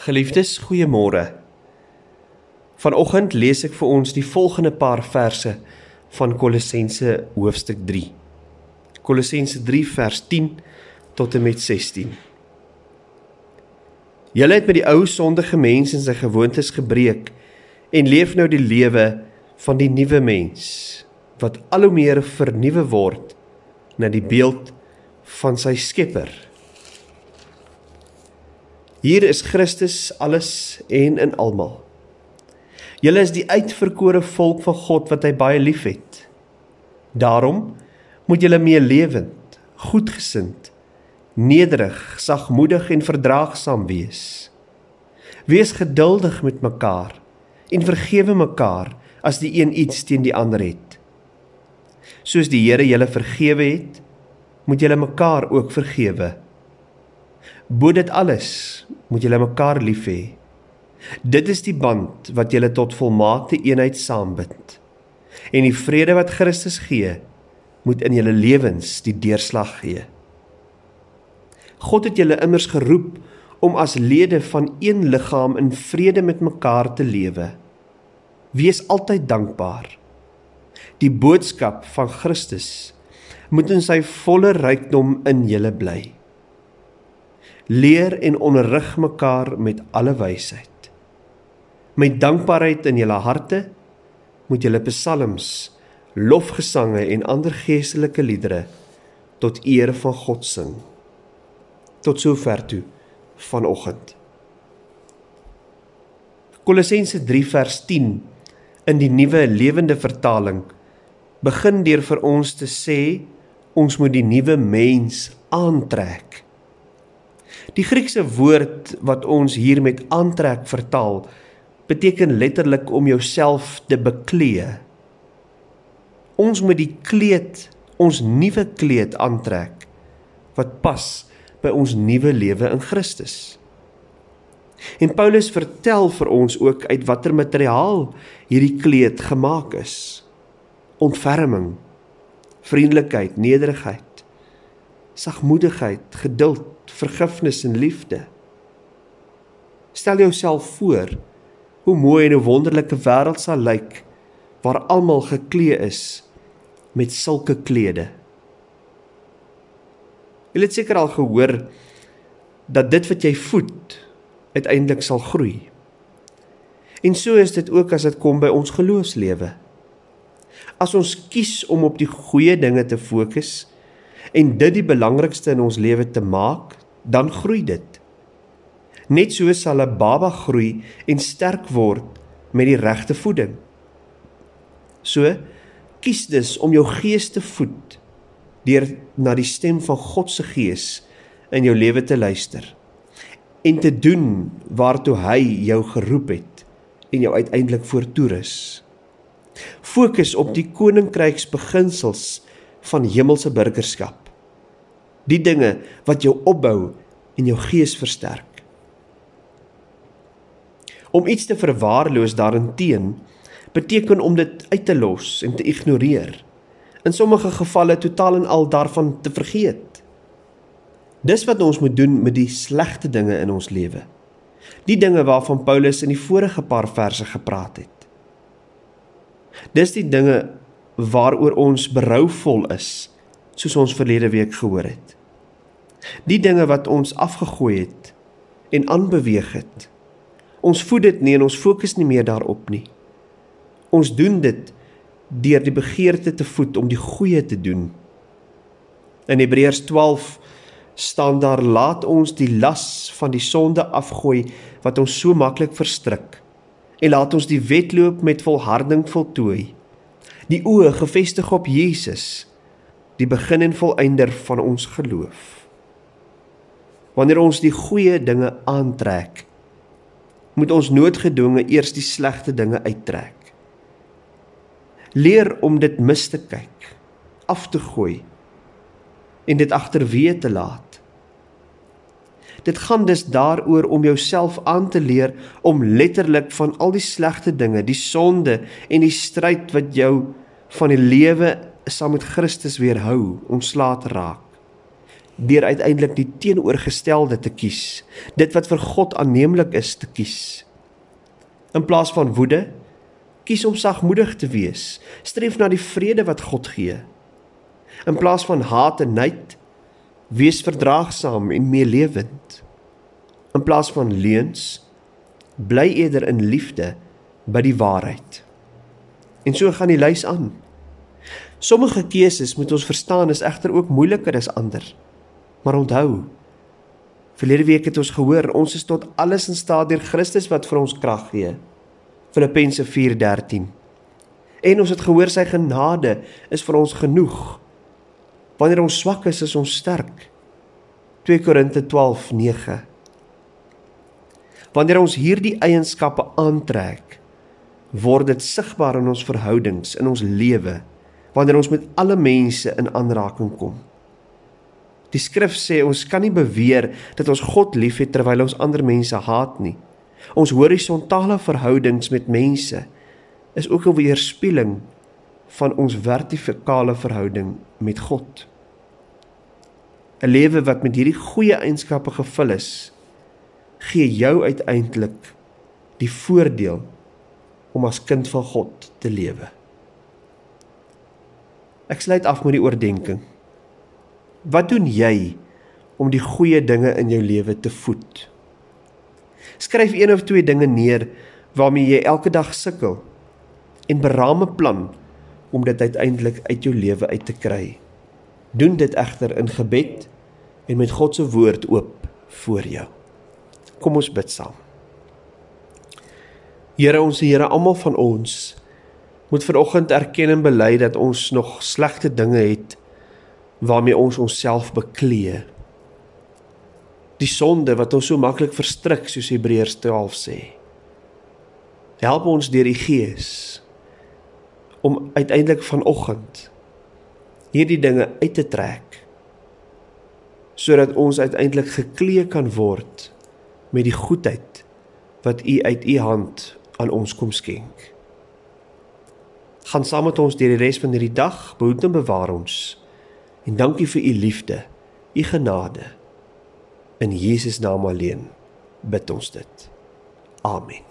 Geliefdes, goeiemôre. Vanoggend lees ek vir ons die volgende paar verse van Kolossense hoofstuk 3. Kolossense 3 vers 10 tot en met 16. Julle het met die ou sondige mens en sy gewoontes gebreek en leef nou die lewe van die nuwe mens wat al hoe meer vernuwe word na die beeld van sy Skepper. Hier is Christus alles en in almal. Julle is die uitverkore volk van God wat hy baie liefhet. Daarom moet julle meelewend, goedgesind, nederig, sagmoedig en verdraagsaam wees. Wees geduldig met mekaar en vergewe mekaar as die een iets teen die ander het. Soos die Here julle vergewe het, moet julle mekaar ook vergewe. Bo dit alles moet julle mekaar lief hê. Dit is die band wat julle tot volmaakte eenheid saambind. En die vrede wat Christus gee, moet in julle lewens die deurslag gee. God het julle immers geroep om as lede van een liggaam in vrede met mekaar te lewe. Wees altyd dankbaar. Die boodskap van Christus moet in sy volle rykdom in julle bly leer en onderrig mekaar met alle wysheid. Met dankbaarheid in julle harte moet julle psalms, lofgesange en ander geestelike liedere tot eer van God sing. Tot sover toe vanoggend. Kolossense 3 vers 10 in die nuwe lewende vertaling begin deur vir ons te sê ons moet die nuwe mens aantrek. Die Griekse woord wat ons hier met aantrek vertaal, beteken letterlik om jouself te beklee. Ons moet die kleed, ons nuwe kleed aantrek wat pas by ons nuwe lewe in Christus. En Paulus vertel vir ons ook uit watter materiaal hierdie kleed gemaak is. Ontferming, vriendelikheid, nederigheid sagmoedigheid, geduld, vergifnis en liefde. Stel jouself voor hoe mooi en hoe wonderlike wêreld sal lyk waar almal geklee is met sulke klede. Jy het seker al gehoor dat dit wat jy voed uiteindelik sal groei. En so is dit ook as dit kom by ons geloofslewe. As ons kies om op die goeie dinge te fokus, en dit die belangrikste in ons lewe te maak, dan groei dit. Net so sal 'n baba groei en sterk word met die regte voeding. So kies dus om jou gees te voed deur na die stem van God se gees in jou lewe te luister en te doen waartoe hy jou geroep het en jou uiteindelik voortoerus. Fokus op die koninkryksbeginsels van hemelse burgerskap. Die dinge wat jou opbou en jou gees versterk. Om iets te verwaarloos daarenteen beteken om dit uit te los en te ignoreer. In sommige gevalle totaal en al daarvan te vergeet. Dis wat ons moet doen met die slegte dinge in ons lewe. Die dinge waarvan Paulus in die vorige paar verse gepraat het. Dis die dinge waaroor ons berouvol is, soos ons verlede week gehoor het. Die dinge wat ons afgegooi het en aanbeweeg het. Ons voed dit nie en ons fokus nie meer daarop nie. Ons doen dit deur die begeerte te voed om die goeie te doen. In Hebreërs 12 staan daar laat ons die las van die sonde afgooi wat ons so maklik verstrik en laat ons die wedloop met volharding voltooi die oë gefestig op Jesus, die begin en volëinder van ons geloof. Wanneer ons die goeie dinge aantrek, moet ons noodgedwonge eers die slegte dinge uittrek. Leer om dit mis te kyk, af te gooi en dit agterweë te laat. Dit gaan dus daaroor om jouself aan te leer om letterlik van al die slegte dinge, die sonde en die stryd wat jou van die lewe saam met Christus weerhou, ontslae te raak. Deur uiteindelik die teenoorgestelde te kies, dit wat vir God aanneemlik is te kies. In plaas van woede, kies om sagmoedig te wees, streef na die vrede wat God gee. In plaas van haat en nait, wees verdraagsaam en meelewend. In plaas van leuns, bly eerder in liefde by die waarheid. En so gaan die lys aan. Sommige keuses moet ons verstaan is egter ook moeiliker as ander. Maar onthou, verlede week het ons gehoor ons is tot alles in staat deur Christus wat vir ons krag gee. Filippense 4:13. En ons het gehoor sy genade is vir ons genoeg. Wanneer ons swak is, is ons sterk. 2 Korinte 12:9. Wanneer ons hierdie eienskappe aantrek, word dit sigbaar in ons verhoudings, in ons lewe, wanneer ons met alle mense in aanraking kom. Die skrif sê ons kan nie beweer dat ons God liefhet terwyl ons ander mense haat nie. Ons horisontale verhoudings met mense is ook 'n weerspieëling van ons vertikale verhouding met God. 'n Lewe wat met hierdie goeie eienskappe gevul is, gee jou uiteindelik die voordeel om as kind van God te lewe. Ek sluit af met die oordeenking. Wat doen jy om die goeie dinge in jou lewe te voed? Skryf een of twee dinge neer waarmee jy elke dag sukkel en beraam 'n plan om dit uiteindelik uit jou lewe uit te kry. Doen dit egter in gebed en met God se woord oop voor jou. Kom ons bid saam. Here ons Here almal van ons moet vanoggend erken en bely dat ons nog slegte dinge het waarmee ons onsself beklee. Die sonde wat ons so maklik verstrik soos Hebreërs 12 sê. Help ons deur die Gees om uiteindelik vanoggend hierdie dinge uit te trek sodat ons uiteindelik geklee kan word met die goedheid wat u uit u hand aan ons kom skenk. Gaan saam met ons deur die res van hierdie dag, behoed en bewaar ons. En dankie vir u liefde, u genade. In Jesus naam alleen bid ons dit. Amen.